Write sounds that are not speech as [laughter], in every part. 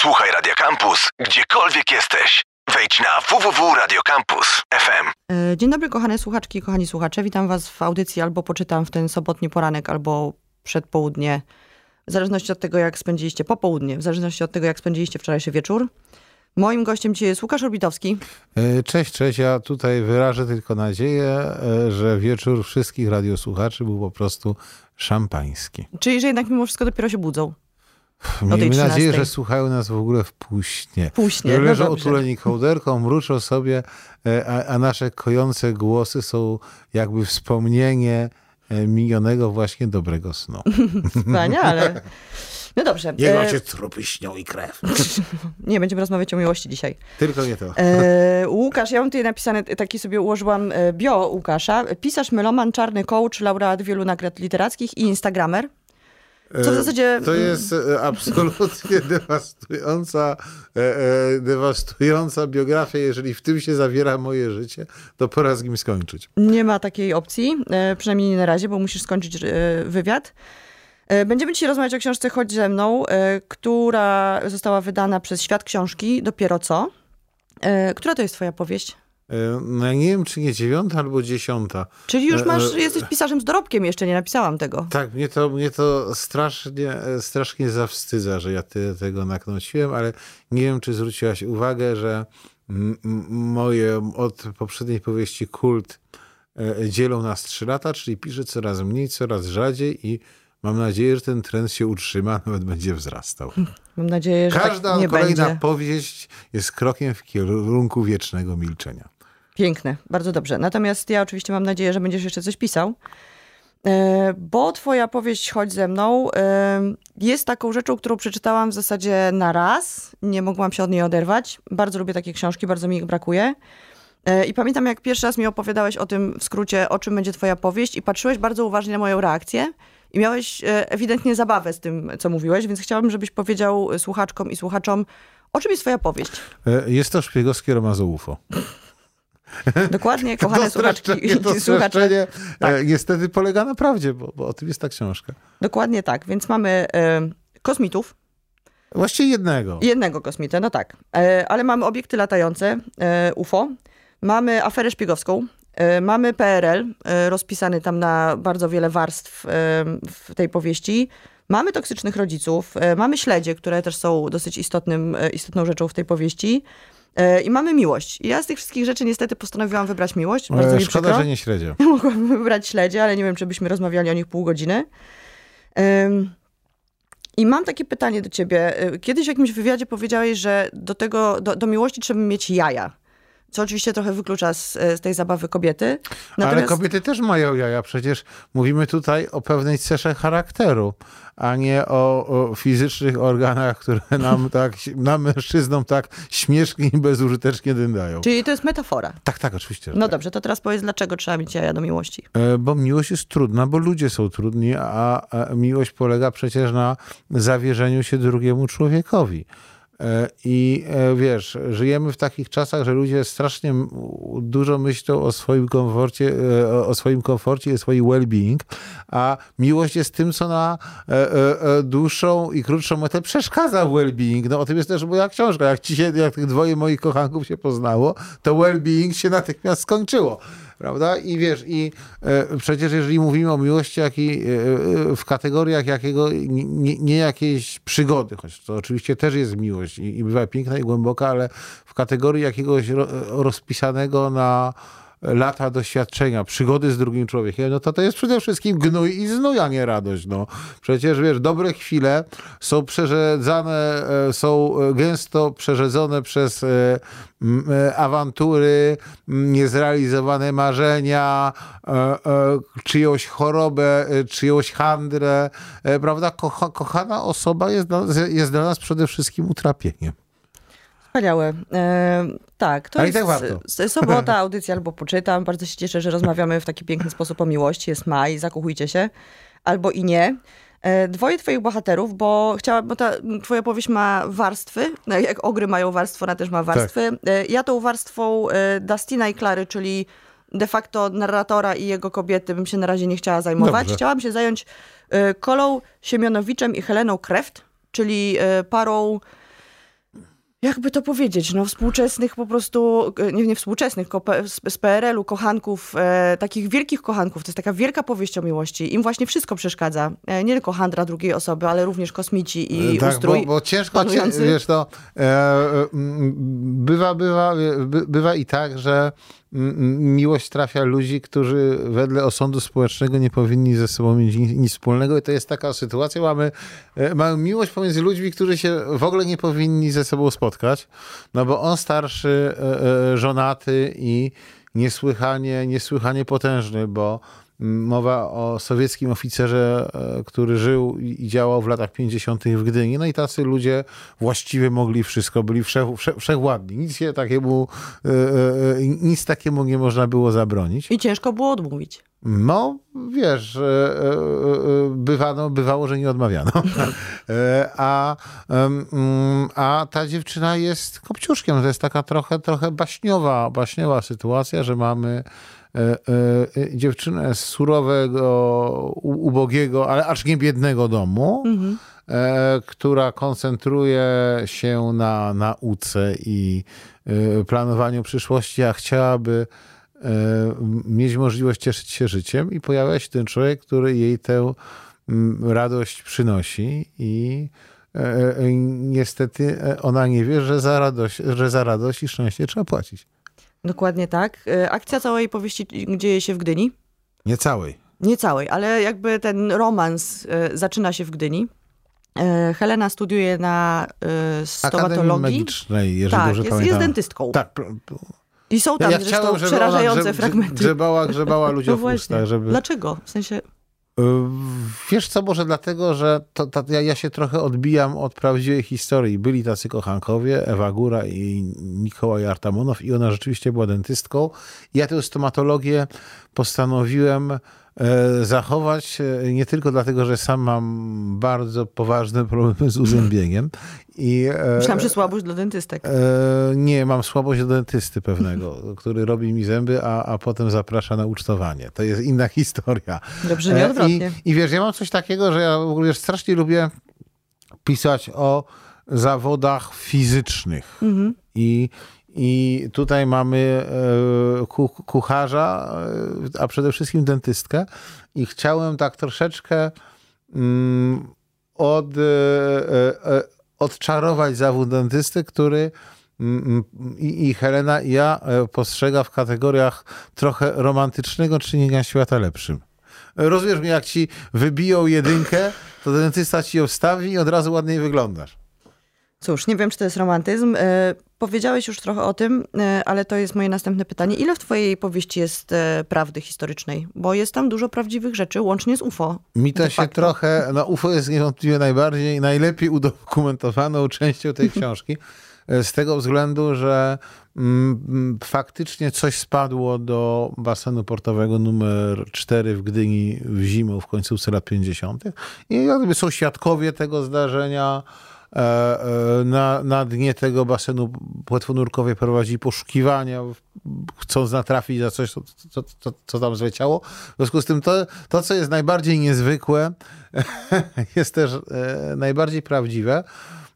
Słuchaj Radio Campus, gdziekolwiek jesteś. Wejdź na www.radiocampus.fm. E, Dzień dobry, kochane słuchaczki i kochani słuchacze. Witam was w audycji albo poczytam w ten sobotni poranek, albo przedpołudnie. W zależności od tego, jak spędziliście popołudnie, w zależności od tego, jak spędziliście wczorajszy wieczór. Moim gościem dzisiaj jest Łukasz Orbitowski. E, Cześć, cześć. Ja tutaj wyrażę tylko nadzieję, e, że wieczór wszystkich radiosłuchaczy był po prostu szampański. Czyli, że jednak mimo wszystko dopiero się budzą. Miejmy 13. nadzieję, że słuchają nas w ogóle w półśnie. Półśnie, Że no leżą otuleni kołderką, mruczą sobie, e, a, a nasze kojące głosy są jakby wspomnienie e, minionego właśnie dobrego snu. [laughs] Wspaniale. No dobrze. Jego E, cię trupy śnią i krew. [laughs] nie, będziemy rozmawiać o miłości dzisiaj. Tylko nie to. E, Łukasz, ja mam tutaj napisane, taki sobie ułożyłam bio Łukasza. Pisarz, meloman, czarny coach, laureat wielu nagród literackich i instagramer. Co w E, zasadzie... To jest e, absolutnie [laughs] dewastująca, e, dewastująca biografia. Jeżeli w tym się zawiera moje życie, to pora z nim skończyć. Nie ma takiej opcji, przynajmniej nie na razie, bo musisz skończyć wywiad. Będziemy dzisiaj rozmawiać o książce Chodź ze mną, która została wydana przez Świat Książki dopiero co. Która to jest twoja powieść? E, No ja nie wiem, czy nie dziewiąta albo dziesiąta. Czyli już E, masz, e, jesteś pisarzem z dorobkiem, jeszcze nie napisałam tego. Tak, mnie to, mnie to strasznie, strasznie zawstydza, że ja tyle tego naknociłem, ale nie wiem, czy zwróciłaś uwagę, że moje od poprzedniej powieści Kult dzielą nas trzy lata, czyli piszę coraz mniej, coraz rzadziej i mam nadzieję, że ten trend się utrzyma, [laughs] nawet będzie wzrastał. Mam nadzieję, że Każda tak nie kolejna będzie. powieść jest krokiem w kierunku wiecznego milczenia. Piękne, bardzo dobrze. Natomiast ja oczywiście mam nadzieję, że będziesz jeszcze coś pisał. E, Bo twoja powieść Chodź ze mną e, jest taką rzeczą, którą przeczytałam w zasadzie na raz. Nie mogłam się od niej oderwać. Bardzo lubię takie książki, bardzo mi ich brakuje. E, I pamiętam, jak pierwszy raz mi opowiadałeś o tym w skrócie, o czym będzie twoja powieść i patrzyłeś bardzo uważnie na moją reakcję i miałeś ewidentnie zabawę z tym, co mówiłeś, więc chciałabym, żebyś powiedział słuchaczkom i słuchaczom, o czym jest twoja powieść. Jest to szpiegowskie romazo UFO. Dokładnie, kochane słuchaczki i słuchacze. streszczenie Tak. e, niestety polega na prawdzie, bo, bo o tym jest ta książka. Dokładnie tak, więc mamy e, kosmitów, Właściwie jednego. jednego kosmitę, no tak, e, ale mamy obiekty latające, e, UFO, mamy aferę szpiegowską, e, mamy PRL, e, rozpisany tam na bardzo wiele warstw e, w tej powieści, mamy toksycznych rodziców, e, mamy śledzie, które też są dosyć istotnym, e, istotną rzeczą w tej powieści e, i mamy miłość. I ja z tych wszystkich rzeczy niestety postanowiłam wybrać miłość, bardzo E, mi Szkoda, przykro. że nie śledzia. [laughs] Mogłabym wybrać śledzie, ale nie wiem, czy byśmy rozmawiali o nich pół godziny. Ym, I mam takie pytanie do ciebie. Y, Kiedyś w jakimś wywiadzie powiedziałeś, że do tego, do, do miłości trzeba mieć jaja. Co oczywiście trochę wyklucza z, z tej zabawy kobiety. Ale kobiety też mają jaja. Przecież mówimy tutaj o pewnej cesze charakteru, a nie o, o fizycznych organach, które nam [laughs] tak, nam mężczyznom tak śmiesznie i bezużytecznie dyndają. Czyli to jest metafora. Tak, tak, oczywiście. No tak. dobrze, to teraz powiedz, dlaczego trzeba mieć jaja do miłości. E, Bo miłość jest trudna, bo ludzie są trudni, a miłość polega przecież na zawierzeniu się drugiemu człowiekowi. E, I e, wiesz, żyjemy w takich czasach, że ludzie strasznie dużo myślą o swoim komforcie, e, o- swoim komforcie i o swoim well-being, a miłość jest tym, co na dłuższą i krótszą metę przeszkadza w well-being. No o tym jest też moja książka. Jak ci się, jak tych dwoje moich kochanków się poznało, to well-being się natychmiast skończyło. Prawda? I wiesz, i e, przecież jeżeli mówimy o miłości jak i, e, e, w kategoriach jakiego, nie, nie, jakiejś przygody, choć to oczywiście też jest miłość i, i bywa piękna i głęboka, ale w kategorii jakiegoś ro, rozpisanego na lata doświadczenia, przygody z drugim człowiekiem, no to to jest przede wszystkim gnój i znój, a nie radość. No. Przecież wiesz, dobre chwile są przerzedzane, e, są e, gęsto przerzedzone przez e, awantury, niezrealizowane marzenia, czyjąś chorobę, czyjąś handrę, prawda? Kocha, kochana osoba jest dla, jest dla nas przede wszystkim utrapieniem. Wspaniałe. E, tak, to Ale jest tak warto. sobota, [laughs] audycja albo poczytam. Bardzo się cieszę, że rozmawiamy w taki piękny sposób o miłości. Jest maj, zakochujcie się. Albo i nie. E, Dwoje twoich bohaterów, bo chciałam, bo ta twoja powieść ma warstwy, no, jak ogry mają warstwo, ona też ma warstwy. E, Ja tą warstwą e, Dustina i Klary, czyli de facto narratora i jego kobiety bym się na razie nie chciała zajmować. Dobrze. Chciałam się zająć e, Kolą Siemionowiczem i Heleną Kreft, czyli e, parą jakby to powiedzieć, no współczesnych po prostu, e, nie, nie współczesnych, z PRL-u, kochanków, e, takich wielkich kochanków. To jest taka wielka powieść o miłości. Im właśnie wszystko przeszkadza. E, nie tylko handra drugiej osoby, ale również kosmici i E, tak, ustrój. Bo, bo ciężko, cię, panujący. wiesz, to e, e, m, bywa, bywa, by, bywa i tak, że miłość trafia ludzi, którzy wedle osądu społecznego nie powinni ze sobą mieć nic, wspólnego i to jest taka sytuacja, mamy, e, mamy miłość pomiędzy ludźmi, którzy się w ogóle nie powinni ze sobą spotkać, no bo on starszy, e, e, żonaty i niesłychanie, niesłychanie potężny, bo mowa o sowieckim oficerze, e, który żył i działał w latach 50. w Gdyni. No i tacy ludzie właściwie mogli wszystko, byli wszech, wszech, wszechwładni. Nic się takiemu, e, e, nic takiemu nie można było zabronić. I ciężko było odmówić. No, wiesz, bywano, bywało, że nie odmawiano. [laughs] A, mm, a ta dziewczyna jest kopciuszkiem. To jest taka trochę, trochę baśniowa, baśniowa sytuacja, że mamy dziewczynę z surowego, ubogiego, ale aż nie biednego domu, e, która koncentruje się na nauce i e, planowaniu przyszłości, a chciałaby e, mieć możliwość cieszyć się życiem i pojawia się ten człowiek, który jej tę radość przynosi i e, e, niestety e, ona nie wie, że za radość, że za radość i szczęście trzeba płacić. Dokładnie tak. E, Akcja całej powieści dzieje się w Gdyni. Nie całej. Nie całej, ale jakby ten romans e, zaczyna się w Gdyni. E, Helena studiuje na Akademii stomatologii. Magicznej, jeżeli Tak, dobrze jest, pamiętam. jest dentystką. Tak. I są tam ja zresztą chciałem, przerażające ona fragmenty. grzebała, grzebała [laughs] ludziom No w ustach, żeby... Dlaczego? W sensie, Wiesz co, może dlatego, że to, to, ja, ja się trochę odbijam od prawdziwej historii. Byli tacy kochankowie, Ewa Góra i Mikołaj Artamonow i ona rzeczywiście była dentystką. Ja tę stomatologię postanowiłem zachować e, nie tylko dlatego, że sam mam bardzo poważne problemy z uzębieniem. I, e, myślałam, że słabość dla dentystek. E, nie, mam słabość do dentysty pewnego, [laughs] który robi mi zęby, a, a potem zaprasza na ucztowanie. To jest inna [laughs] historia. Dobrze, nie E, odwrotnie. I, I wiesz, ja mam coś takiego, że ja w ogóle strasznie lubię pisać o zawodach fizycznych. Mhm. I, I tutaj mamy e, ku, kucharza, e, a przede wszystkim dentystkę. I chciałem tak troszeczkę mm, od, e, odczarować zawód dentysty, który mm, mm, i, Helena i ja postrzega w kategoriach trochę romantycznego czynienia świata lepszym. Rozumiesz mnie, jak ci wybiją jedynkę, to dentysta ci ją wstawi i od razu ładniej wyglądasz. Cóż, nie wiem, czy to jest romantyzm. Powiedziałeś już trochę o tym, e, ale to jest moje następne pytanie. Ile w twojej powieści jest e, prawdy historycznej? Bo jest tam dużo prawdziwych rzeczy, łącznie z UFO. Mi to się facto. trochę, no UFO jest niewątpliwie najbardziej, najlepiej udokumentowaną [laughs] częścią tej książki. e, Z tego względu, że mm, mm, faktycznie coś spadło do basenu portowego numer 4 w Gdyni w zimę w końcówce lat 50. I jakby są świadkowie tego zdarzenia. E, e, Na, na dnie tego basenu płetwonurkowie prowadzili poszukiwania, chcąc natrafić na coś, co, co, co, co tam zleciało. W związku z tym to, to co jest najbardziej niezwykłe, [laughs] jest też e, najbardziej prawdziwe.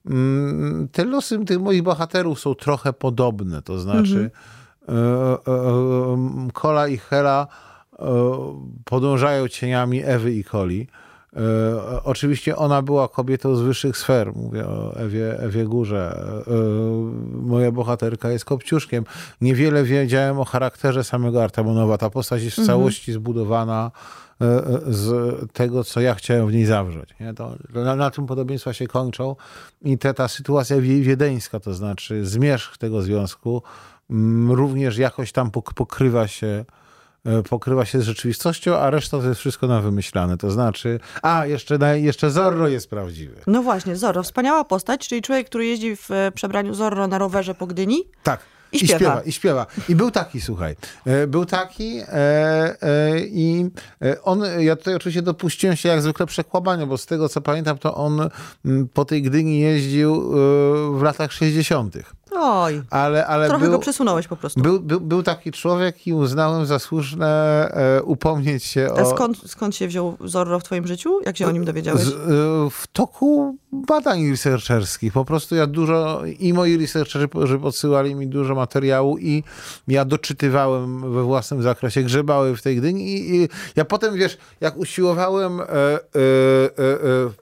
Mm, Te losy tych moich bohaterów są trochę podobne, to znaczy e, Kola i Hela podążają cieniami Ewy i Koli. E, Oczywiście ona była kobietą z wyższych sfer. Mówię o Ewie, Ewie Górze. E, e, Moja bohaterka jest kopciuszkiem. Niewiele wiedziałem o charakterze samego Artamonowa. Ta postać jest w całości zbudowana z tego, co ja chciałem w niej zawrzeć. Nie? To, na, na tym podobieństwa się kończą. I te, ta sytuacja wie- wiedeńska, to znaczy zmierzch tego związku, również jakoś tam pok- pokrywa się pokrywa się z rzeczywistością, a reszta to jest wszystko na wymyślane. To znaczy, a jeszcze, jeszcze Zorro jest prawdziwy. No właśnie, Zorro, wspaniała postać, czyli człowiek, który jeździ w e, przebraniu Zorro na rowerze po Gdyni. Tak. I śpiewa. I śpiewa. I był taki, słuchaj. E, Był taki e, e, i e, on, ja tutaj oczywiście dopuściłem się jak zwykle przekłamania, bo z tego co pamiętam, to on mm, po tej Gdyni jeździł e, w latach 60. Oj, ale, ale trochę był, go przesunąłeś po prostu. był, był, był taki człowiek i uznałem za słuszne e, upomnieć się A o... skąd, skąd się wziął Zorro w twoim życiu? Jak się o nim dowiedziałeś? Z, e, w toku badań researcherskich. Po prostu ja dużo, i moi researcherzy podsyłali mi dużo materiału i ja doczytywałem we własnym zakresie, grzebałem w tej Gdyni i, i ja potem, wiesz, jak usiłowałem, e, e, e, e,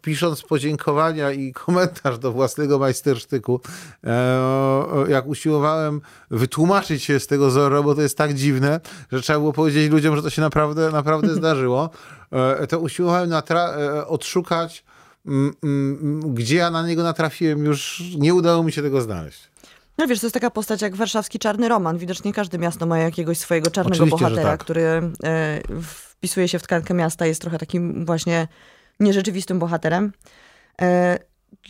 pisząc podziękowania i komentarz do własnego majstersztyku, e, jak usiłowałem wytłumaczyć się z tego Zorro, bo to jest tak dziwne, że trzeba było powiedzieć ludziom, że to się naprawdę, naprawdę zdarzyło, e, to usiłowałem e, odszukać mm, mm, gdzie ja na niego natrafiłem, już nie udało mi się tego znaleźć. No wiesz, to jest taka postać jak warszawski czarny roman. Widocznie każde miasto ma jakiegoś swojego czarnego Oczywiście, bohatera, tak. który e, wpisuje się w tkankę miasta, jest trochę takim właśnie nierzeczywistym bohaterem.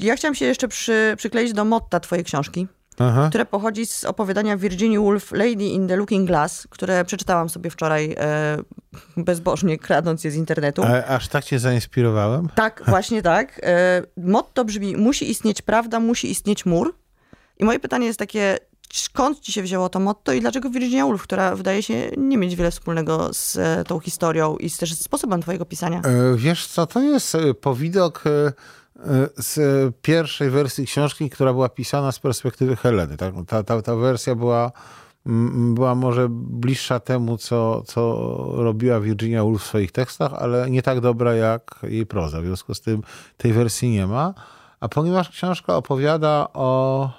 Ja chciałam się jeszcze przy, przykleić do motta twojej książki, Aha. które pochodzi z opowiadania Virginia Woolf Lady in the Looking Glass, które przeczytałam sobie wczoraj e, bezbożnie, kradnąc je z internetu. A, aż tak cię zainspirowałem? Tak, [laughs] właśnie tak. E, Motto brzmi, musi istnieć prawda, musi istnieć mur. I moje pytanie jest takie, skąd ci się wzięło to motto i dlaczego Virginia Woolf, która wydaje się nie mieć wiele wspólnego z e, tą historią i z, też sposobem twojego pisania? E, Wiesz co, to jest e, powidok e, z pierwszej wersji książki, która była pisana z perspektywy Heleny. Tak? Ta, ta, ta wersja była, mm, była może bliższa temu, co, co robiła Virginia Woolf w swoich tekstach, ale nie tak dobra jak jej proza. W związku z tym tej wersji nie ma. A ponieważ książka opowiada o,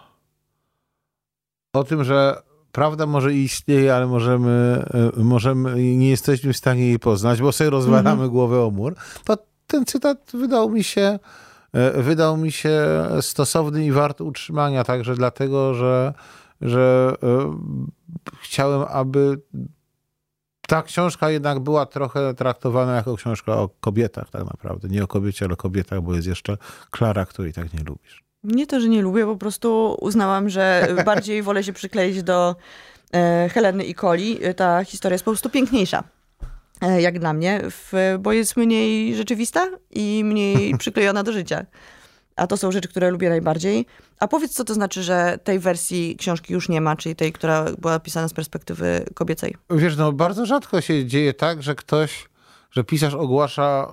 o tym, że prawda może istnieje, ale możemy, e, możemy, nie jesteśmy w stanie jej poznać, bo sobie rozwalamy głowę o mur, to ten cytat wydał mi się wydał mi się stosowny i wart utrzymania, także dlatego, że, że e, chciałem, aby ta książka jednak była trochę traktowana jako książka o kobietach tak naprawdę. Nie o kobiecie, ale o kobietach, bo jest jeszcze Klara, której tak nie lubisz. Nie to, że nie lubię, po prostu uznałam, że [laughs] bardziej wolę się przykleić do e, Heleny i Coli. Ta historia jest po prostu piękniejsza. E, Jak dla mnie, w, bo jest mniej rzeczywista i mniej [laughs] przyklejona do życia. A to są rzeczy, które lubię najbardziej. A powiedz, co to znaczy, że tej wersji książki już nie ma, czyli tej, która była pisana z perspektywy kobiecej. Wiesz, no bardzo rzadko się dzieje tak, że ktoś, że pisarz ogłasza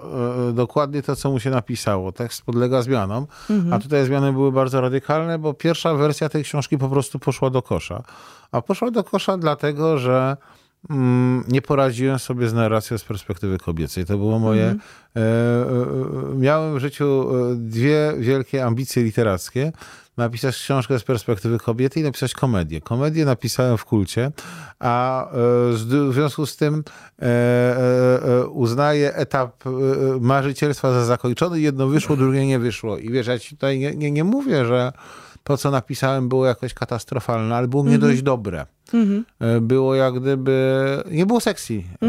e, dokładnie to, co mu się napisało. Tekst podlega zmianom, a tutaj zmiany były bardzo radykalne, bo pierwsza wersja tej książki po prostu poszła do kosza. A poszła do kosza dlatego, że nie poradziłem sobie z narracją z perspektywy kobiecej. To było moje... E, e, e, miałem w życiu dwie wielkie ambicje literackie. Napisać książkę z perspektywy kobiety i napisać komedię. Komedię napisałem w kulcie, a w związku z tym uznaję etap marzycielstwa za zakończony. Jedno wyszło, drugie nie wyszło. I wiesz, ja ci tutaj nie, nie, nie mówię, że to, co napisałem, było jakoś katastrofalne, ale było nie dość dobre. E, Było jak gdyby. Nie było sexy. E,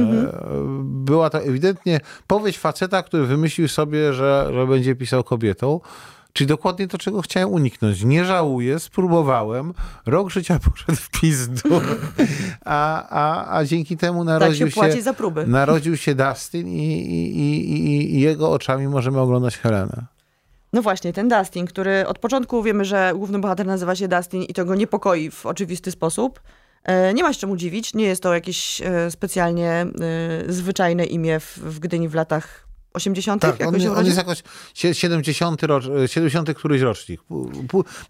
Była to ewidentnie powieść faceta, który wymyślił sobie, że, że będzie pisał kobietą. Czyli dokładnie to, czego chciałem uniknąć. Nie żałuję, spróbowałem. Rok życia [laughs] poszedł w pizdu. A, a, a dzięki temu Tak narodził się płaci za próby. Narodził się Dustin i, i, i- i jego oczami możemy oglądać Helenę. No właśnie, ten Dustin, który od początku wiemy, że główny bohater nazywa się Dustin i to go niepokoi w oczywisty sposób. E, Nie ma się czemu dziwić, nie jest to jakieś e, specjalnie e, zwyczajne imię w, w Gdyni w latach 80. Tak, on, on jest jakoś sie- 70, rocz, 70 któryś rocznik.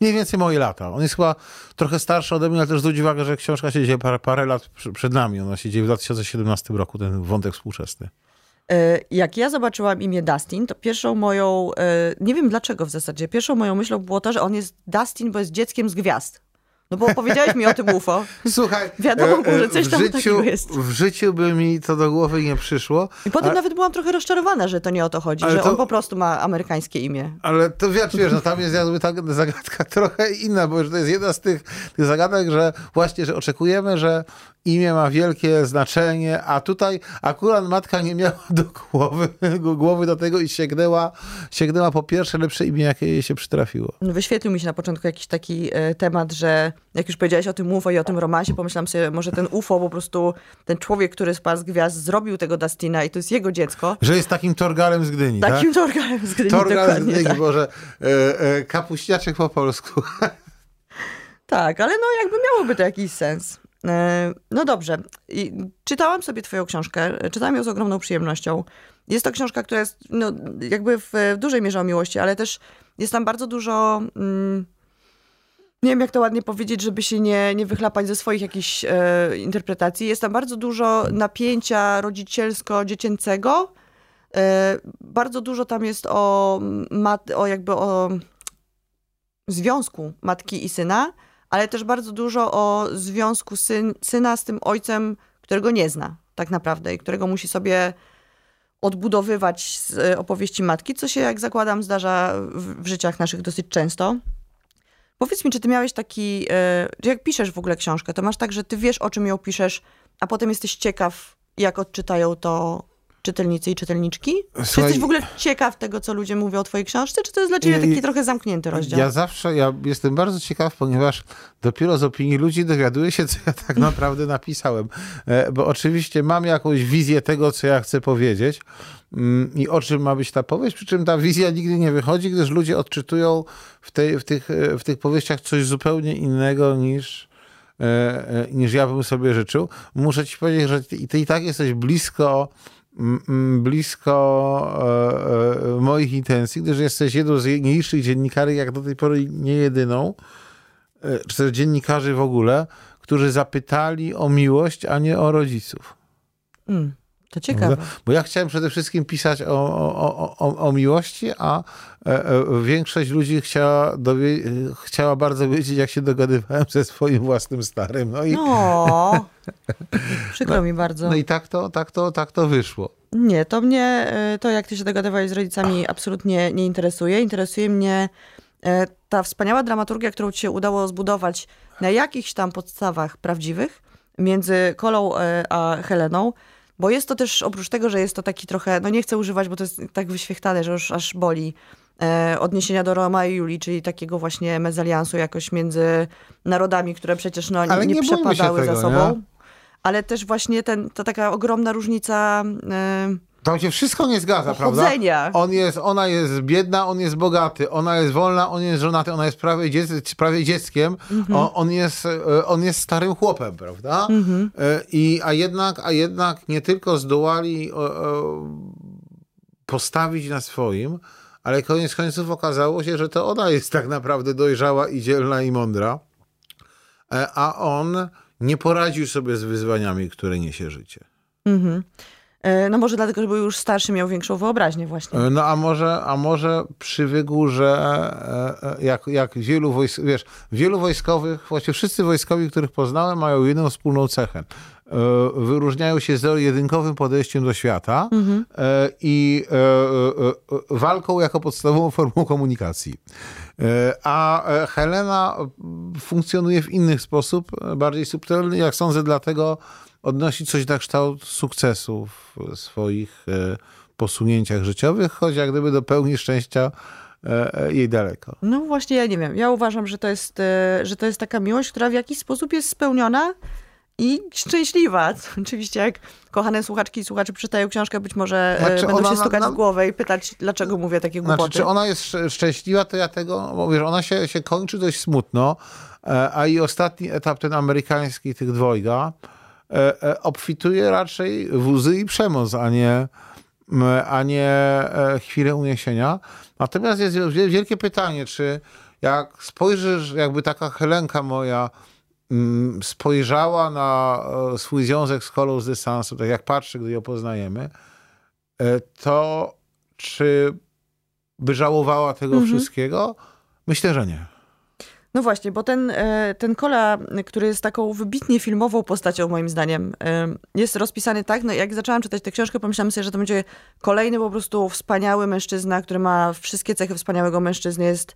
Mniej więcej moje lata. On jest chyba trochę starszy ode mnie, ale też zwróć uwagę, że książka się dzieje parę, parę lat przed nami. Ona się dzieje w 2017 roku, ten wątek współczesny. E, Jak ja zobaczyłam imię Dustin, to pierwszą moją, e, nie wiem dlaczego w zasadzie, pierwszą moją myślą było to, że on jest Dustin, bo jest dzieckiem z gwiazd. No bo powiedziałeś mi o tym UFO. [laughs] Słuchaj, Wiadomo, e, e, że coś tam życiu, takiego jest. W życiu by mi to do głowy nie przyszło. I potem a- nawet byłam trochę rozczarowana, że to nie o to chodzi, Ale że to- on po prostu ma amerykańskie imię. Ale to wiesz, wiesz no tam jest jakby ta zagadka [laughs] trochę inna, bo że to jest jedna z tych, tych zagadek, że właśnie, że oczekujemy, że imię ma wielkie znaczenie, a tutaj akurat matka nie miała [laughs] do głowy, głowy do tego i sięgnęła, sięgnęła po pierwsze lepsze imię, jakie jej się przytrafiło. Wyświetlił mi się na początku jakiś taki e, temat, że jak już powiedziałeś o tym UFO i o tym romansie, pomyślałam sobie, może ten UFO po prostu, ten człowiek, który spadł z gwiazd, zrobił tego Dustina i to jest jego dziecko. Że jest takim torgalem z Gdyni, tak? Takim torgalem z Gdyni, Torgal z Gdyni, tak. Boże, e, e, kapuśniaczek po polsku. Tak, ale no jakby miałoby to jakiś sens. E, no dobrze. I czytałam sobie twoją książkę, czytałam ją z ogromną przyjemnością. Jest to książka, która jest no, jakby w, w dużej mierze o miłości, ale też jest tam bardzo dużo... Mm, nie wiem, jak to ładnie powiedzieć, żeby się nie, nie wychlapać ze swoich jakichś e, interpretacji. Jest tam bardzo dużo napięcia rodzicielsko-dziecięcego. E, bardzo dużo tam jest o, mat, o jakby o związku matki i syna, ale też bardzo dużo o związku syn, syna z tym ojcem, którego nie zna tak naprawdę i którego musi sobie odbudowywać z e, opowieści matki, co się, jak zakładam, zdarza w, w życiach naszych dosyć często. Powiedz mi, czy ty miałeś taki, e, jak piszesz w ogóle książkę, to masz tak, że ty wiesz, o czym ją piszesz, a potem jesteś ciekaw, jak odczytają to czytelnicy i czytelniczki? Słuchaj, czy jesteś w ogóle ciekaw tego, co ludzie mówią o twojej książce, czy to jest dla ciebie taki trochę zamknięty rozdział? Ja zawsze, ja jestem bardzo ciekaw, ponieważ dopiero z opinii ludzi dowiaduję się, co ja tak [laughs] naprawdę napisałem. E, bo oczywiście mam jakąś wizję tego, co ja chcę powiedzieć mm, i o czym ma być ta powieść, przy czym ta wizja nigdy nie wychodzi, gdyż ludzie odczytują w, tej, w, tych, e, w tych powieściach coś zupełnie innego niż e, niż ja bym sobie życzył. Muszę ci powiedzieć, że ty i tak jesteś blisko blisko e, e, moich intencji, gdyż jesteś jedną z nielicznych dziennikarzy, jak do tej pory nie jedyną, e, czy też dziennikarzy w ogóle, którzy zapytali o miłość, a nie o rodziców. Mm, to ciekawe. Bo ja chciałem przede wszystkim pisać o, o, o, o miłości, a większość ludzi chciała, chciała bardzo wiedzieć, jak się dogadywałem ze swoim własnym starym. No i... No. [laughs] Przykro no, mi bardzo. No i tak to, tak, to, tak to wyszło. Nie, to mnie, e, to jak ty się dogadywałeś z rodzicami absolutnie nie interesuje. Interesuje mnie e, ta wspaniała dramaturgia, którą ci się udało zbudować na jakichś tam podstawach prawdziwych między Kolą e, a Heleną, bo jest to też, oprócz tego, że jest to taki trochę, no nie chcę używać, bo to jest tak wyświechtane, że już aż boli, odniesienia do Roma i Julii, czyli takiego właśnie mezaliansu jakoś między narodami, które przecież no, nie, nie przepadały tego, za sobą. Nie? ale też właśnie ten, to taka ogromna różnica. Yy, tam się wszystko nie zgadza, prawda? On jest, ona jest biedna, on jest bogaty, ona jest wolna, on jest żonaty, ona jest prawie, dziec, prawie dzieckiem, mhm. on, on, jest, e, on jest starym chłopem, prawda? Mhm. E, I, a, jednak, a jednak nie tylko zdołali postawić na swoim, ale koniec końców okazało się, że to ona jest tak naprawdę dojrzała i dzielna i mądra, a on nie poradził sobie z wyzwaniami, które niesie życie. Mhm. E, no może dlatego, że był już starszy, miał większą wyobraźnię właśnie. E, no a może, a może przywykł, że e, jak, jak wielu wojsk, wiesz, wielu wojskowych, właściwie wszyscy wojskowi, których poznałem, mają jedną wspólną cechę. Wyróżniają się zero-jedynkowym podejściem do świata mhm. i walką jako podstawową formą komunikacji. A Helena funkcjonuje w inny sposób, bardziej subtelny, jak sądzę, dlatego odnosi coś na kształt sukcesu w swoich e, posunięciach życiowych, choć jak gdyby do pełni szczęścia e, e, jej daleko. No właśnie, ja nie wiem. Ja uważam, że to jest, że to jest taka miłość, która w jakiś sposób jest spełniona i szczęśliwa. Oczywiście jak kochane słuchaczki i słuchacze przeczytają książkę, być może znaczy będą się stukać na, w głowę i pytać, dlaczego mówię takie głupoty. Znaczy, czy ona jest szczęśliwa, to ja tego, bo wiesz, ona się, się kończy dość smutno, a i ostatni etap, ten amerykański tych dwojga, E, e, obfituje raczej w łzy i przemoc, a nie, a nie e, chwilę uniesienia. Natomiast jest wielkie pytanie, czy jak spojrzysz, jakby taka Helenka moja spojrzała na swój związek z kolą z dystansu, tak jak patrzy, gdy ją poznajemy, to czy by żałowała tego mhm. wszystkiego? Myślę, że nie. No właśnie, bo ten, e, ten Kola, który jest taką wybitnie filmową postacią moim zdaniem, e, jest rozpisany tak, no jak zaczęłam czytać tę książkę, pomyślałam sobie, że to będzie kolejny po prostu wspaniały mężczyzna, który ma wszystkie cechy wspaniałego mężczyzny, jest E,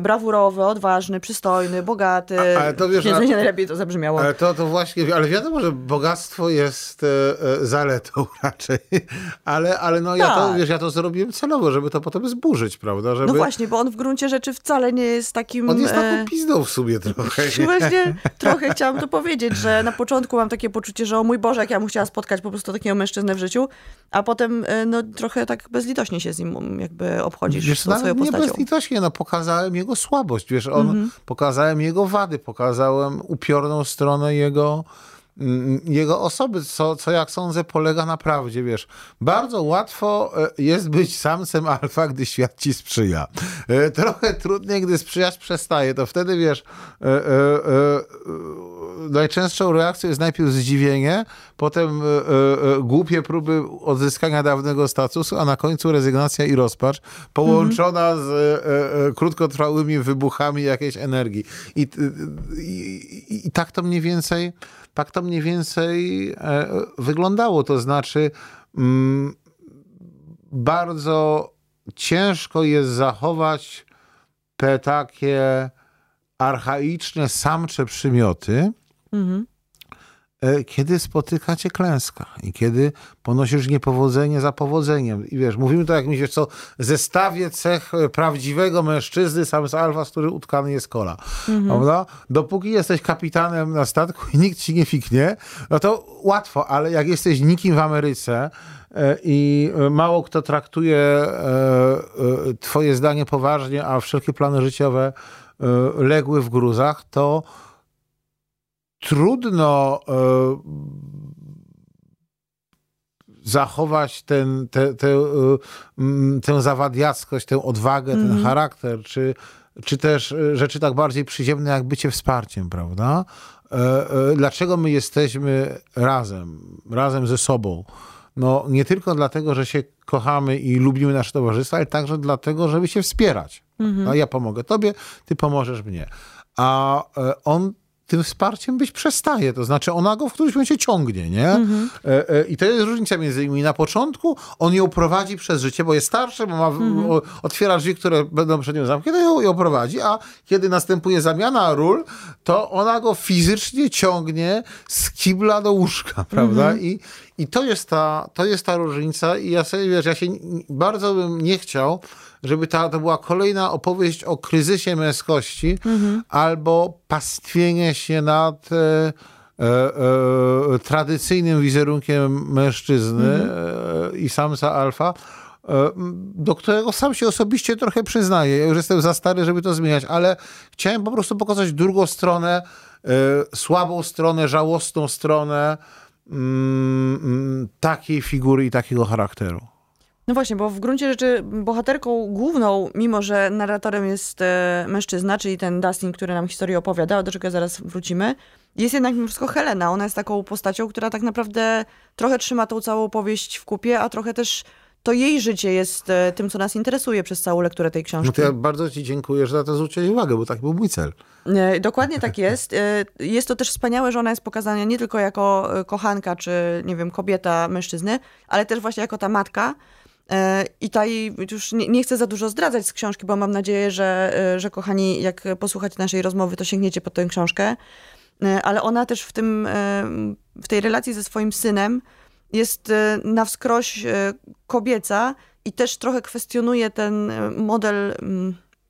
brawurowy, odważny, przystojny, bogaty. A, ale to wiesz, nie, nie najlepiej to zabrzmiało. Ale to, to właśnie, ale wiadomo, że bogactwo jest e, e zaletą [laughs] raczej. Ale, ale no ja to, tak. wiesz, ja to zrobiłem celowo, żeby to potem zburzyć, prawda? Żeby... No właśnie, bo on w gruncie rzeczy wcale nie jest takim... On jest taką e, pizdą w sobie trochę. [laughs] Właśnie trochę chciałam to powiedzieć, że na początku mam takie poczucie, że o mój Boże, jak ja mu chciała spotkać po prostu takiego mężczyznę w życiu, a potem no trochę tak bezlitośnie się z nim jakby obchodzisz wiesz, swoją postacią. Nie bezlitośnie, no pokazałem pokazałem jego słabość, wiesz, on, Mhm. pokazałem jego wady, pokazałem upiorną stronę jego, mm, jego osoby, co, co jak sądzę polega na prawdzie, wiesz. Bardzo łatwo e, jest być samcem alfa, gdy świat ci sprzyja. E, Trochę trudniej, gdy sprzyjać przestaje, to wtedy, wiesz, e, najczęstszą reakcją jest najpierw zdziwienie, potem głupie próby odzyskania dawnego statusu, a na końcu rezygnacja i rozpacz, połączona z e, e, krótkotrwałymi wybuchami jakiejś energii. I, i, i tak to mniej więcej, tak to mniej więcej e, wyglądało. To znaczy, mm, bardzo ciężko jest zachować te takie archaiczne, samcze przymioty, Mhm. E, kiedy spotyka cię klęska i kiedy ponosisz niepowodzenie za powodzeniem. I wiesz, mówimy to jak mi się co, zestawie cech e, prawdziwego mężczyzny, sam z alfa, z który utkany jest kola. Prawda? Dopóki jesteś kapitanem na statku i nikt ci nie fiknie, no to łatwo, ale jak jesteś nikim w Ameryce e, i mało kto traktuje twoje zdanie poważnie, a wszelkie plany życiowe legły w gruzach, to trudno e, zachować ten, te, te, e, mm, tę zawadiackość, tę odwagę, ten charakter, czy, czy też e, rzeczy tak bardziej przyziemne, jak bycie wsparciem, prawda? Dlaczego my jesteśmy razem, razem ze sobą? No nie tylko dlatego, że się kochamy i lubimy nasze towarzystwo, ale także dlatego, żeby się wspierać. No, ja pomogę tobie, ty pomożesz mnie. A on tym wsparciem być przestaje. To znaczy ona go w którymś momencie ciągnie, nie? E, e, I to jest różnica między nimi. Na początku on ją prowadzi przez życie, bo jest starszy, bo ma, o, otwiera drzwi, które będą przed nią zamknięte, ją, ją prowadzi, a kiedy następuje zamiana ról, to ona go fizycznie ciągnie z kibla do łóżka, [laughs] prawda? I, i to, jest ta, to jest ta różnica i ja sobie, wiesz, ja się bardzo bym nie chciał, żeby ta, to była kolejna opowieść o kryzysie męskości albo pastwienie się nad e, e, e, tradycyjnym wizerunkiem mężczyzny e, i samca alfa, e, do którego sam się osobiście trochę przyznaję. Ja już jestem za stary, żeby to zmieniać, ale chciałem po prostu pokazać drugą stronę, słabą stronę, żałosną stronę mm, mm, takiej figury i takiego charakteru. No właśnie, bo w gruncie rzeczy bohaterką główną, mimo że narratorem jest e, mężczyzna, czyli ten Dustin, który nam historię opowiada, do czego zaraz wrócimy, jest jednak mimo wszystko Helena. Ona jest taką postacią, która tak naprawdę trochę trzyma tą całą powieść w kupie, a trochę też to jej życie jest e, tym, co nas interesuje przez całą lekturę tej książki. No to ja bardzo ci dziękuję, że na to zwróciłeś uwagę, bo taki był mój cel. E, Dokładnie tak jest. Jest to też wspaniałe, że ona jest pokazana nie tylko jako kochanka, czy nie wiem, kobieta mężczyzny, ale też właśnie jako ta matka. E, I ta jej, już nie, nie chcę za dużo zdradzać z książki, bo mam nadzieję, że, e, że kochani, jak posłuchacie naszej rozmowy, to sięgniecie po tę książkę. E, Ale ona też w tym, w tej relacji ze swoim synem jest na wskroś kobieca i też trochę kwestionuje ten model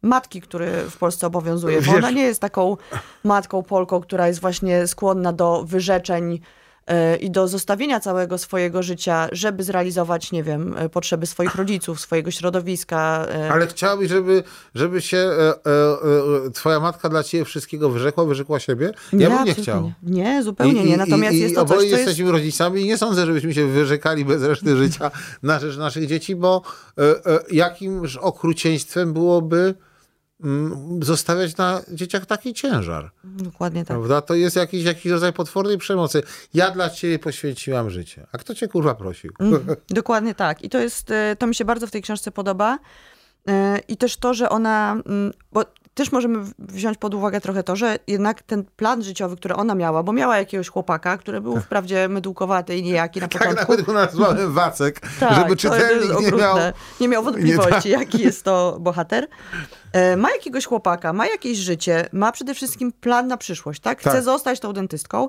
matki, który w Polsce obowiązuje, bo ona nie jest taką matką Polką, która jest właśnie skłonna do wyrzeczeń i do zostawienia całego swojego życia, żeby zrealizować, nie wiem, e, potrzeby swoich [laughs] rodziców, swojego środowiska. e, Ale chciałabyś, żeby, żeby się e, e, e, twoja matka dla ciebie wszystkiego wyrzekła, wyrzekła siebie? Ja bym nie chciał. Nie, zupełnie nie. Natomiast i, jest i to coś, co jest... jesteśmy rodzicami i nie sądzę, żebyśmy się wyrzekali bez reszty życia na rzecz naszych dzieci, bo e, e, jakimż okrucieństwem byłoby zostawiać na dzieciach taki ciężar. Dokładnie tak. Prawda? To jest jakiś, jakiś rodzaj potwornej przemocy. Ja dla ciebie poświęciłam życie. A kto cię kurwa prosił? Mhm, [laughs] Dokładnie tak. I to jest, e, to mi się bardzo w tej książce podoba. E, I też to, że ona, mm, bo też możemy wziąć pod uwagę trochę to, że jednak ten plan życiowy, który ona miała, bo miała jakiegoś chłopaka, który był wprawdzie mydłkowaty i nijaki na Tak początku. nawet go nazwałem [laughs] Wacek, Tak, żeby czytelnik nie miał... nie miał wątpliwości, Nie, jaki jest to bohater. E, Ma jakiegoś chłopaka, ma jakieś życie, ma przede wszystkim plan na przyszłość, tak? Chce Tak. zostać tą dentystką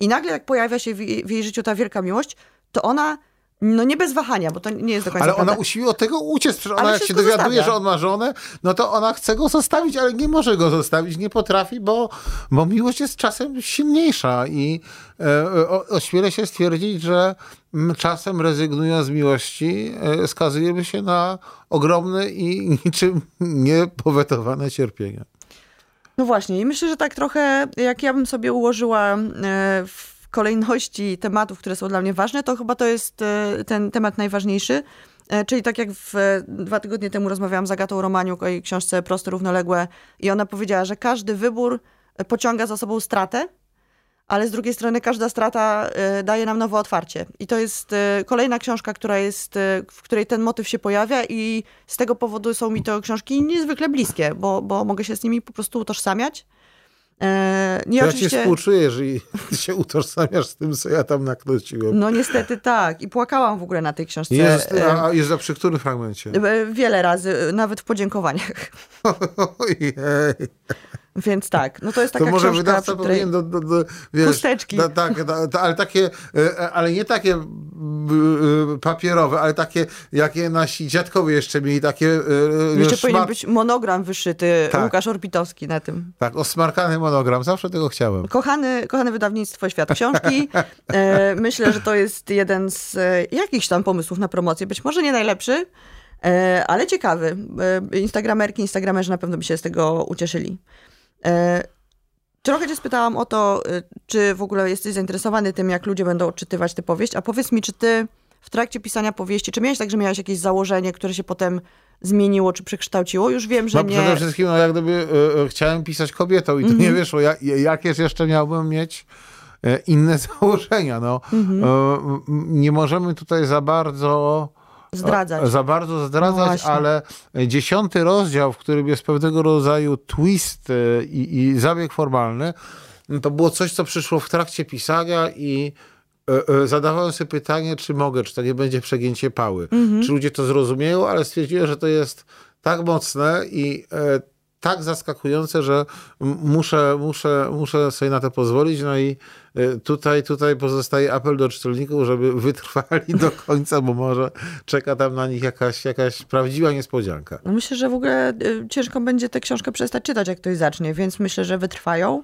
i nagle jak pojawia się w jej, w jej życiu ta wielka miłość, to ona No nie bez wahania, bo to nie jest do końca Ale ona prawda. usiłuje od tego uciec. Przecież ona jak się dowiaduje, zostawia. że on ma żonę, no to ona chce go zostawić, ale nie może go zostawić, nie potrafi, bo, bo miłość jest czasem silniejsza i e, o, ośmielę się stwierdzić, że mm, czasem rezygnując z miłości e, skazujemy się na ogromne i [laughs] niczym niepowetowane cierpienia. No właśnie, i myślę, że tak trochę, jak ja bym sobie ułożyła e, w kolejności tematów, które są dla mnie ważne, to chyba to jest e, ten temat najważniejszy. E, Czyli tak jak w, dwa tygodnie temu rozmawiałam z Agatą Romaniuk o jej książce Proste Równoległe i ona powiedziała, że każdy wybór e, pociąga za sobą stratę, ale z drugiej strony każda strata daje nam nowe otwarcie. I to jest kolejna książka, która jest, w której ten motyw się pojawia i z tego powodu są mi to książki niezwykle bliskie, bo, bo mogę się z nimi po prostu utożsamiać. E, Nie, Ja ci oczywiście... współczuję, jeżeli [laughs] się utożsamiasz z tym, co ja tam naknociłem. No niestety tak. I płakałam w ogóle na tej książce. Jest, e, a, jest za przy którym fragmencie? e, Wiele razy, nawet w podziękowaniach. [laughs] Ojej. Więc tak, no to jest taka To może książka, wydawca powinien do, do, do, wiesz, Chusteczki. Da, tak, da, da, ale takie, e, ale nie takie e, e, papierowe, ale takie, jakie nasi dziadkowie jeszcze mieli, takie e, Jeszcze wiesz, powinien szmat- być monogram wyszyty Tak. Łukasz Orbitowski na tym. Tak, osmarkany monogram, zawsze tego chciałem. Kochany, kochane wydawnictwo Świat Książki. E, [laughs] myślę, że to jest jeden z e, jakichś tam pomysłów na promocję. Być może nie najlepszy, e, ale ciekawy. E, Instagramerki, instagramerzy na pewno by się z tego ucieszyli. E, trochę cię spytałam o to, e, czy w ogóle jesteś zainteresowany tym, jak ludzie będą odczytywać tę powieść, a powiedz mi, czy ty w trakcie pisania powieści, czy miałeś tak, że miałeś jakieś założenie, które się potem zmieniło, czy przekształciło? Już wiem, że No, nie... Przede wszystkim, no, jak gdyby e, e, chciałem pisać kobietą i to nie wyszło. Ja, jakież jeszcze miałbym mieć e, inne [laughs] założenia? No, e, m, nie możemy tutaj za bardzo Zdradzać. Za bardzo No zdradzać, właśnie. ale dziesiąty rozdział, w którym jest pewnego rodzaju twist e, i, i zabieg formalny, no to było coś, co przyszło w trakcie pisania i e, e, zadawałem sobie pytanie, czy mogę, czy to nie będzie przegięcie pały. Mhm. Czy ludzie to zrozumieją, ale stwierdziłem, że to jest tak mocne i e, tak zaskakujące, że muszę, muszę, muszę sobie na to pozwolić. No i tutaj, tutaj pozostaje apel do czytelników, żeby wytrwali do końca, bo może czeka tam na nich jakaś, jakaś prawdziwa niespodzianka. No myślę, że w ogóle y, ciężko będzie tę książkę przestać czytać, jak ktoś zacznie, więc myślę, że wytrwają.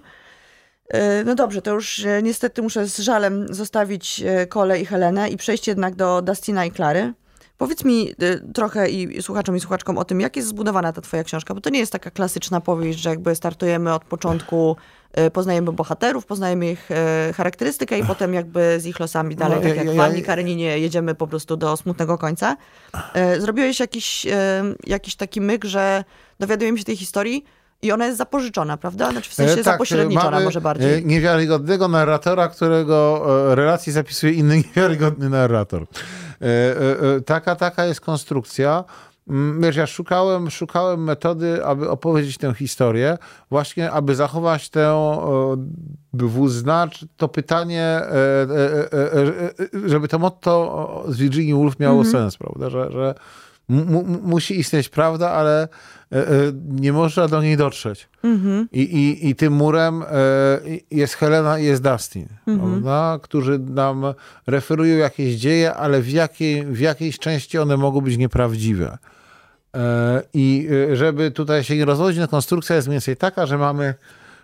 Y, No dobrze, to już niestety muszę z żalem zostawić Kole i Helenę i przejść jednak do Dustina i Klary. Powiedz mi y, trochę i słuchaczom i słuchaczkom o tym, jak jest zbudowana ta twoja książka, bo to nie jest taka klasyczna powieść, że jakby startujemy od początku, y, poznajemy bohaterów, poznajemy ich y, charakterystykę i potem jakby z ich losami dalej, No, tak ja- jak w ja- Anni Kareninie jedziemy po prostu do smutnego końca. Zrobiłeś jakiś, jakiś taki myk, że dowiadujemy się tej historii i ona jest zapożyczona, prawda? Znaczy w sensie E, tak, zapośredniczona może bardziej. Niewiarygodnego narratora, którego e, relacji zapisuje inny [laughs] niewiarygodny narrator. E, e, e, Taka, taka jest konstrukcja. Mm, Wiesz, ja szukałem, szukałem metody, aby opowiedzieć tę historię, właśnie aby zachować tę dwuznacz, to pytanie, żeby to motto z Virginia Woolf miało sens, prawda, że, że mu- mu- musi istnieć prawda, ale nie można do niej dotrzeć. I, i, I tym murem e, jest Helena i jest Dustin, prawda? którzy nam referują jakieś dzieje, ale w, jakiej, w jakiejś części one mogą być nieprawdziwe. E, I e, żeby tutaj się nie rozwodzić, no konstrukcja jest mniej więcej taka, że mamy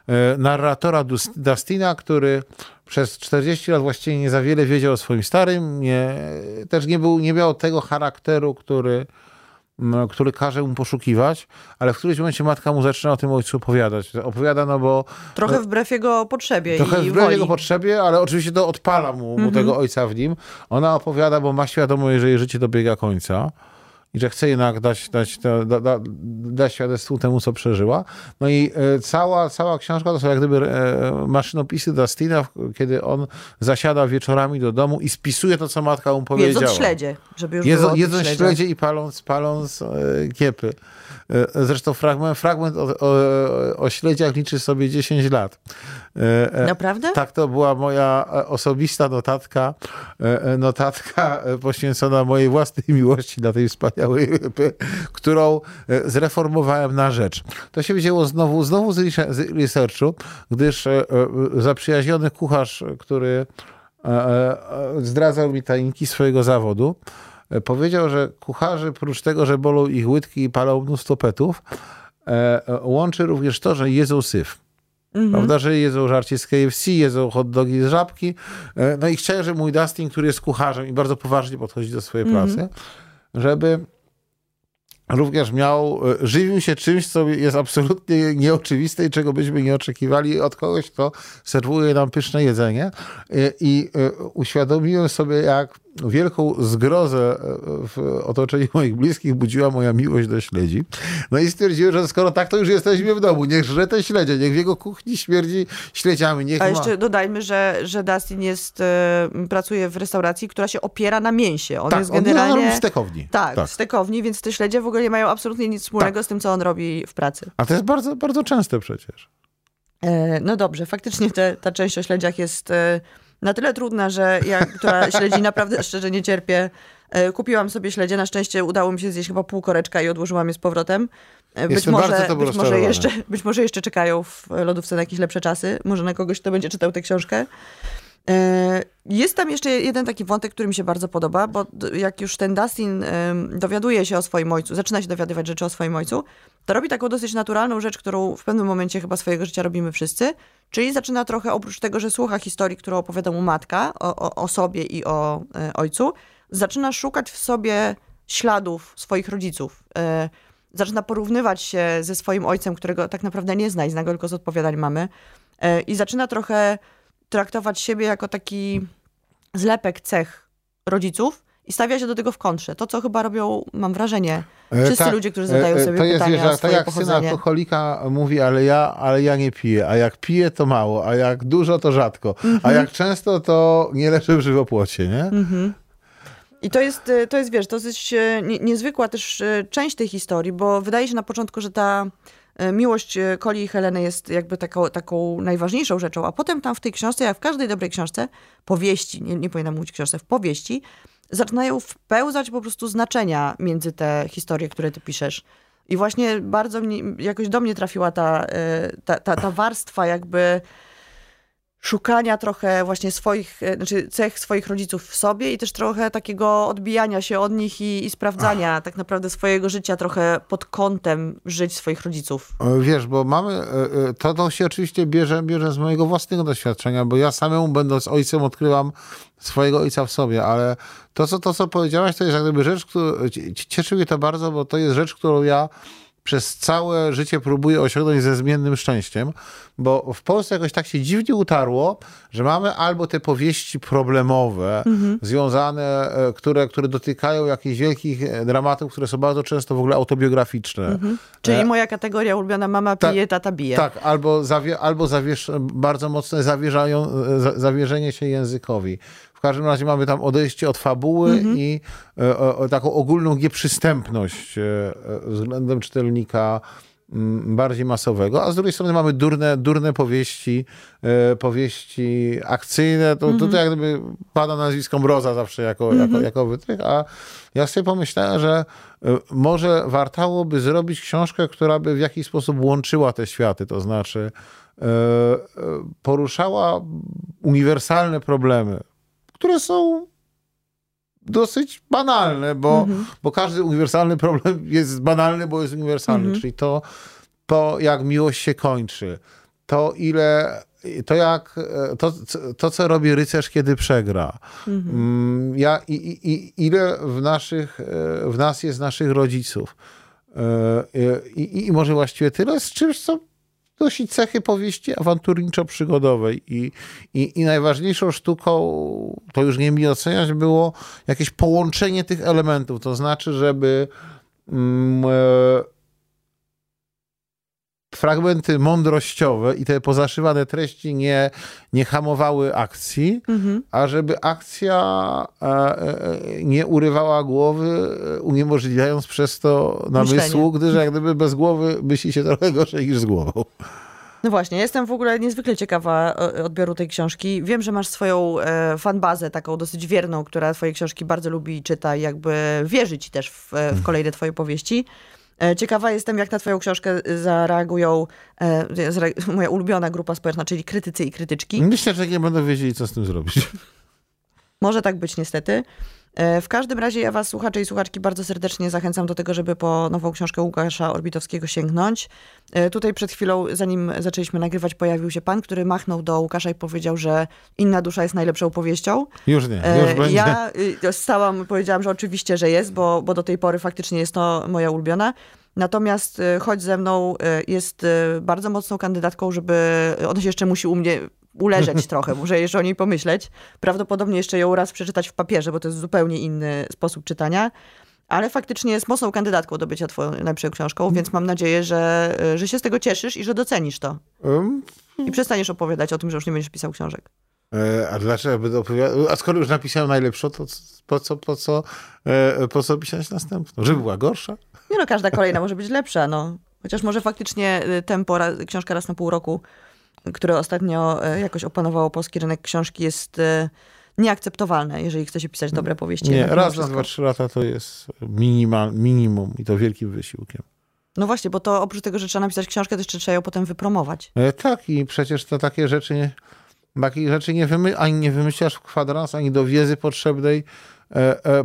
e, narratora Dus- Dustina, który przez 40 lat właściwie nie za wiele wiedział o swoim starym, nie, też nie, był, nie miał tego charakteru, który, który każe mu poszukiwać, ale w którymś momencie matka mu zaczyna o tym ojcu opowiadać. Opowiada, no bo Trochę wbrew jego potrzebie trochę wbrew woli. jego potrzebie, ale oczywiście to odpala mu, mu tego ojca w nim. Ona opowiada, bo ma świadomość, że jej życie dobiega końca i że chce jednak dać, dać, da, da, da, dać świadectwo temu, co przeżyła. No i e, cała, cała książka to są jak gdyby e, maszynopisy Dustina, kiedy on zasiada wieczorami do domu i spisuje to, co matka mu powiedziała. Jedząc śledzie, żeby już Jedzą, było jedząc śledziach. śledzie i paląc, paląc e, kiepy. Zresztą fragment, fragment o, o, o śledziach liczy sobie 10 lat. Naprawdę? Tak, to była moja osobista notatka, notatka poświęcona mojej własnej miłości dla tej wspaniałej [laughs] którą e, zreformowałem na rzecz. To się wzięło znowu, znowu z rese- z researchu, gdyż e, e, zaprzyjaźniony kucharz, który zdradzał mi tajniki swojego zawodu. Powiedział, że kucharzy, prócz tego, że bolą ich łydki i palą mnóstwo petów, łączy również to, że jedzą syf. Prawda, że jedzą żarcie z KFC, jedzą hot dogi z żabki. No i żeby mój Dustin, który jest kucharzem i bardzo poważnie podchodzi do swojej pracy, żeby również miał, e, żywił się czymś, co jest absolutnie nieoczywiste i czego byśmy nie oczekiwali od kogoś, kto serwuje nam pyszne jedzenie. E, I e, uświadomiłem sobie, jak wielką zgrozę e, w otoczeniu [laughs] moich bliskich budziła moja miłość do śledzi. No i stwierdziłem, że skoro tak, to już jesteśmy w domu. Niech żre te śledzie, niech w jego kuchni śmierdzi śledziami. Niech A ma... jeszcze dodajmy, że, że Dustin jest, e, pracuje w restauracji, która się opiera na mięsie. On tak, jest on generalnie... robi w stekowni. Tak, tak. w stekowni, więc te śledzie w ogóle nie mają absolutnie nic wspólnego z tym, co on robi w pracy. A to jest bardzo, bardzo częste przecież. E, No dobrze, faktycznie te, ta część o śledziach jest na tyle trudna, że ja, która śledzi naprawdę [laughs] szczerze nie cierpię, e, kupiłam sobie śledzie. Na szczęście udało mi się zjeść chyba pół koreczka i odłożyłam je z powrotem. E, Być Jestem może, być, może jeszcze, być może jeszcze czekają w lodówce na jakieś lepsze czasy. Może na kogoś, kto będzie czytał tę książkę. E, Jest tam jeszcze jeden taki wątek, który mi się bardzo podoba, bo jak już ten Dustin dowiaduje się o swoim ojcu, zaczyna się dowiadywać rzeczy o swoim ojcu, to robi taką dosyć naturalną rzecz, którą w pewnym momencie chyba swojego życia robimy wszyscy, czyli zaczyna trochę oprócz tego, że słucha historii, którą opowiada mu matka o, o, o sobie i o e, ojcu, zaczyna szukać w sobie śladów swoich rodziców. E, zaczyna porównywać się ze swoim ojcem, którego tak naprawdę nie zna i zna go tylko z odpowiadań mamy. I zaczyna trochę traktować siebie jako taki zlepek cech rodziców i stawia się do tego w kontrze. To, co chyba robią, mam wrażenie, E, wszyscy tak, ludzie, którzy zadają e, e, sobie to jest, pytania o tak swoje jak syn pochodzenie. alkoholika mówi, ale ja, ale ja nie piję, a jak piję, to mało, a jak dużo, to rzadko, Mhm. a jak często, to nie leży w żywopłocie, nie? I to jest, to jest, wiesz, to jest nie- niezwykła też część tej historii, bo wydaje się na początku, że ta miłość e, Coli i Heleny jest jakby taką, taką najważniejszą rzeczą, a potem tam w tej książce, jak w każdej dobrej książce, powieści, nie, nie powinnam mówić książce, w powieści, zaczynają wpełzać po prostu znaczenia między te historie, które ty piszesz. I właśnie bardzo mnie, jakoś do mnie trafiła ta, e, ta, ta, ta warstwa jakby szukania trochę właśnie swoich, e, znaczy cech swoich rodziców w sobie i też trochę takiego odbijania się od nich i, i sprawdzania tak naprawdę swojego życia trochę pod kątem żyć swoich rodziców. E, Wiesz, bo mamy, e, to, to się oczywiście bierze, bierze z mojego własnego doświadczenia, bo ja samemu będąc ojcem odkrywam swojego ojca w sobie, ale to, co, to, co powiedziałaś, to jest jak gdyby rzecz, która, cie- cieszy mnie to bardzo, bo to jest rzecz, którą ja przez całe życie próbuję osiągnąć ze zmiennym szczęściem, bo w Polsce jakoś tak się dziwnie utarło, że mamy albo te powieści problemowe, związane, e, które, które dotykają jakichś wielkich e, dramatów, które są bardzo często w ogóle autobiograficzne. Czyli moja kategoria ulubiona mama tak, pije, tata bije. Tak, albo, zawie, albo zawiesz, bardzo mocne zawierzają, za- zawierzenie się językowi. W każdym razie mamy tam odejście od fabuły i e, taką ogólną nieprzystępność e, e, względem czytelnika mm, bardziej masowego, a z drugiej strony mamy durne, durne powieści, powieści akcyjne, to tutaj jak gdyby pada nazwisko Mroza zawsze jako, jako, jako wytrych, a ja sobie pomyślałem, że może wartałoby zrobić książkę, która by w jakiś sposób łączyła te światy, to znaczy poruszała uniwersalne problemy, które są dosyć banalne, bo, bo każdy uniwersalny problem jest banalny, bo jest uniwersalny, czyli to, to, jak miłość się kończy, to ile, to jak, e, to, to co robi rycerz, kiedy przegra, Mm, ja, i, i, i ile w naszych, e, w nas jest naszych rodziców. E, I, i, I może właściwie tyle z czymś, co nosi cechy powieści awanturniczo-przygodowej. I, i, i najważniejszą sztuką, to już nie mi oceniać, było jakieś połączenie tych elementów, to znaczy, żeby mm, e, fragmenty mądrościowe i te pozaszywane treści nie, nie hamowały akcji, a żeby akcja e, e, nie urywała głowy, e, uniemożliwiając przez to namysłu, gdyż jak gdyby bez głowy myśli się trochę gorzej niż z głową. No właśnie, jestem w ogóle niezwykle ciekawa e, odbioru tej książki. Wiem, że masz swoją e, fanbazę taką dosyć wierną, która twoje książki bardzo lubi i czyta i jakby wierzy ci też w, e, w kolejne twoje powieści. E, Ciekawa jestem, jak na twoją książkę zareagują e, moja ulubiona grupa społeczna, czyli krytycy i krytyczki. Myślę, że nie będą wiedzieli, co z tym zrobić. [laughs] Może tak być niestety. E, w każdym razie ja was, słuchacze i słuchaczki, bardzo serdecznie zachęcam do tego, żeby po nową książkę Łukasza Orbitowskiego sięgnąć. E, tutaj przed chwilą, zanim zaczęliśmy nagrywać, pojawił się pan, który machnął do Łukasza i powiedział, że Inna Dusza jest najlepszą powieścią. Już nie, już E, będzie. Ja y, stałam, powiedziałam, że oczywiście, że jest, bo, bo do tej pory faktycznie jest to moja ulubiona. Natomiast y, Chodź ze mną y, jest bardzo mocną kandydatką, żeby ona się jeszcze musi u mnie uleżeć [laughs] trochę, muszę jeszcze o niej pomyśleć. Prawdopodobnie jeszcze ją raz przeczytać w papierze, bo to jest zupełnie inny sposób czytania. Ale faktycznie jest mocną kandydatką do bycia twoją najlepszą książką, więc mam nadzieję, że, że się z tego cieszysz i że docenisz to. Um, I przestaniesz opowiadać o tym, że już nie będziesz pisał książek. e, a dlaczego będę opowiadał? A skoro już napisałem najlepszą, to po co, po co, e, po co pisać następną? Żeby była gorsza? Nie no, każda kolejna może być lepsza, no. Chociaż może faktycznie y, tempo, książka raz na pół roku, które ostatnio y, jakoś opanowało polski rynek książki jest y, nieakceptowalne, jeżeli chce się pisać dobre powieści. Nie, raz na dwa, trzy lata to jest minimal, minimum i to wielkim wysiłkiem. No właśnie, bo to oprócz tego, że trzeba napisać książkę, to jeszcze trzeba ją potem wypromować. E, tak, i przecież to takie rzeczy takich rzeczy nie wymy, ani nie wymyślasz w kwadrans, ani do wiedzy potrzebnej, e, e,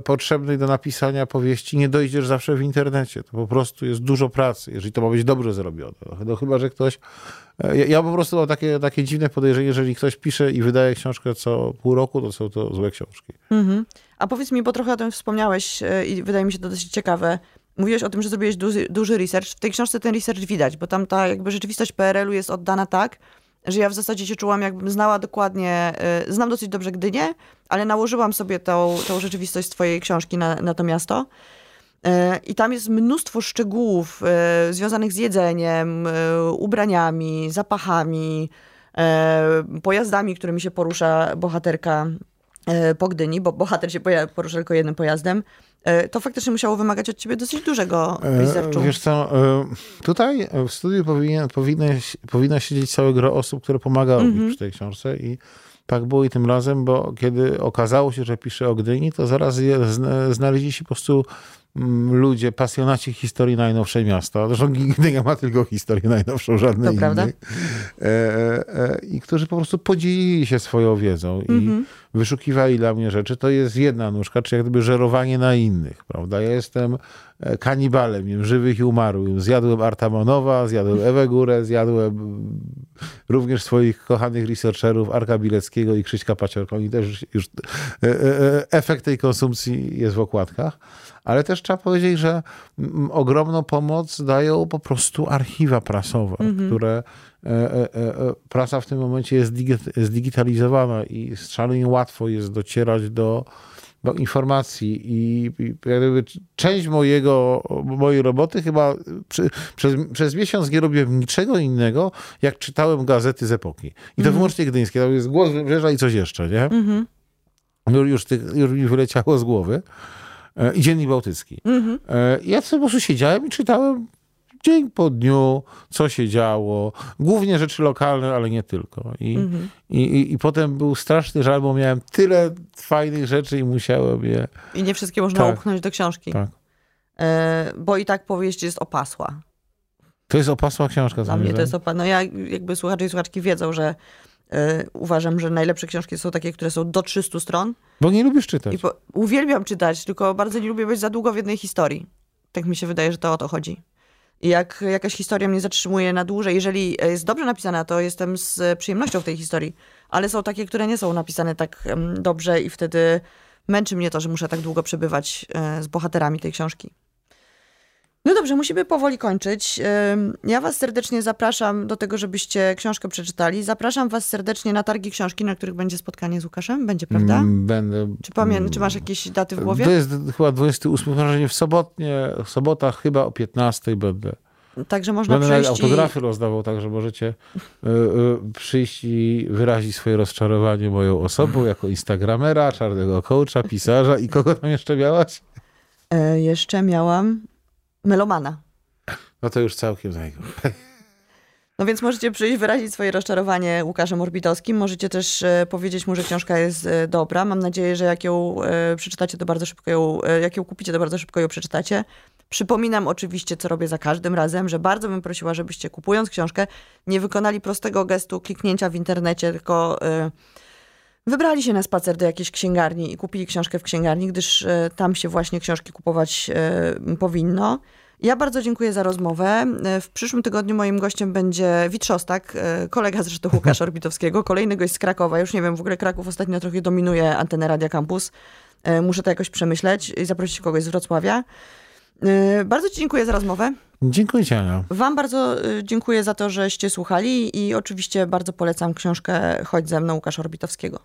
potrzebnej do napisania powieści nie dojdziesz zawsze w internecie. To po prostu jest dużo pracy, jeżeli to ma być dobrze zrobione. No, chyba, że ktoś... e, Ja, ja po prostu mam takie, takie dziwne podejrzenie, jeżeli ktoś pisze i wydaje książkę co pół roku, to są to złe książki. Mhm. A powiedz mi, bo trochę o tym wspomniałeś i wydaje mi się to dosyć ciekawe. Mówiłeś o tym, że zrobiłeś duży, duży research. W tej książce ten research widać, bo tam ta jakby rzeczywistość PRL-u jest oddana tak, że ja w zasadzie się czułam, jakbym znała dokładnie, y, znam dosyć dobrze Gdynię, ale nałożyłam sobie tą, tą rzeczywistość z twojej książki na, na to miasto. Y, I tam jest mnóstwo szczegółów y, związanych z jedzeniem, ubraniami, zapachami, pojazdami, którymi się porusza bohaterka po Gdyni, bo bohater się porusza tylko jednym pojazdem. Y, To faktycznie musiało wymagać od ciebie dosyć dużego researchu. E, Wiesz co, e, tutaj w studiu powinien, powinno, powinno siedzieć całe gro osób, które pomagały mi przy tej książce i tak było i tym razem, bo kiedy okazało się, że piszę o Gdyni, to zaraz znaleźli się po prostu mm, ludzie, pasjonaci historii najnowszej miasta. Zresztą Gdynia ma tylko historię najnowszą, żadnej To innej. prawda. E, e, I którzy po prostu podzielili się swoją wiedzą i Mhm. Wyszukiwali dla mnie rzeczy. To jest jedna nóżka, czy jak gdyby żerowanie na innych, prawda? Ja jestem e, kanibalem, jem żywych i umarłych. Zjadłem Artamanowa, zjadłem Ewę Górę, zjadłem mm, również swoich kochanych researcherów Arka Bileckiego i Krzyśka Paciorka. Oni też już, e, e, efekt tej konsumpcji jest w okładkach. Ale też trzeba powiedzieć, że mm, ogromną pomoc dają po prostu archiwa prasowe, które e, e, e, prasa w tym momencie jest digi- zdigitalizowana i szalenie łatwo jest docierać do, do informacji i, i część mojego, mojej roboty chyba przy, przez, przez miesiąc nie robiłem niczego innego, jak czytałem gazety z epoki. I to wyłącznie gdyńskie. Tam jest Głos Wybrzeża i coś jeszcze, nie? Mhm. Już, tych, już mi wyleciało z głowy. E, I Dziennik Bałtycki. Mhm. E, Ja sobie po prostu siedziałem i czytałem dzień po dniu, co się działo. Głównie rzeczy lokalne, ale nie tylko. I, Mhm. i, i, i potem był straszny żal, bo miałem tyle fajnych rzeczy i musiałem je... I nie wszystkie można Tak. upchnąć do książki. Tak. E, bo i tak powieść jest opasła. To jest opasła książka. Dla mnie to jest opa. No ja jakby słuchacze i słuchaczki wiedzą, że e, uważam, że najlepsze książki są takie, które są do 300 stron. Bo nie lubisz czytać. Po, uwielbiam czytać, tylko bardzo nie lubię być za długo w jednej historii. Tak mi się wydaje, że to o to chodzi. Jak jakaś historia mnie zatrzymuje na dłużej, jeżeli jest dobrze napisana, to jestem z przyjemnością w tej historii. Ale są takie, które nie są napisane tak dobrze i wtedy męczy mnie to, że muszę tak długo przebywać e, z bohaterami tej książki. No dobrze, musimy powoli kończyć. Ja was serdecznie zapraszam do tego, żebyście książkę przeczytali. Zapraszam was serdecznie na targi książki, na których będzie spotkanie z Łukaszem. Będzie, prawda? Mm, Będę... Czy, pamię- czy masz jakieś daty w głowie? To jest chyba 28, wrażenie w sobotnie, w sobotach chyba o 15 będę. Także można Będę przyjść i... autografy rozdawał, także możecie y, y, przyjść i wyrazić swoje rozczarowanie moją osobą [laughs] jako instagramera, czarnego coacha, pisarza i kogo tam jeszcze miałaś? E, jeszcze miałam melomana. No to już całkiem zajmę. [laughs] No więc możecie przyjść, wyrazić swoje rozczarowanie Łukaszem Orbitowskim. Możecie też e, powiedzieć mu, że książka jest e, dobra. Mam nadzieję, że jak ją e, przeczytacie, to bardzo szybko ją, jak ją kupicie, to bardzo szybko ją przeczytacie. Przypominam oczywiście, co robię za każdym razem, że bardzo bym prosiła, żebyście kupując książkę, nie wykonali prostego gestu kliknięcia w internecie, tylko e, wybrali się na spacer do jakiejś księgarni i kupili książkę w księgarni, gdyż e, tam się właśnie książki kupować e, powinno. Ja bardzo dziękuję za rozmowę. E, W przyszłym tygodniu moim gościem będzie Wit Szostak, e, kolega zresztą Łukasza [laughs] Orbitowskiego, kolejny gość z Krakowa. Już nie wiem, w ogóle Kraków ostatnio trochę dominuje antenę Radia Campus. Muszę to jakoś przemyśleć i zaprosić kogoś z Wrocławia. Bardzo Ci dziękuję za rozmowę. Dziękuję Ci, Ania. Wam bardzo dziękuję za to, żeście słuchali i oczywiście bardzo polecam książkę Chodź ze mną Łukasza Orbitowskiego.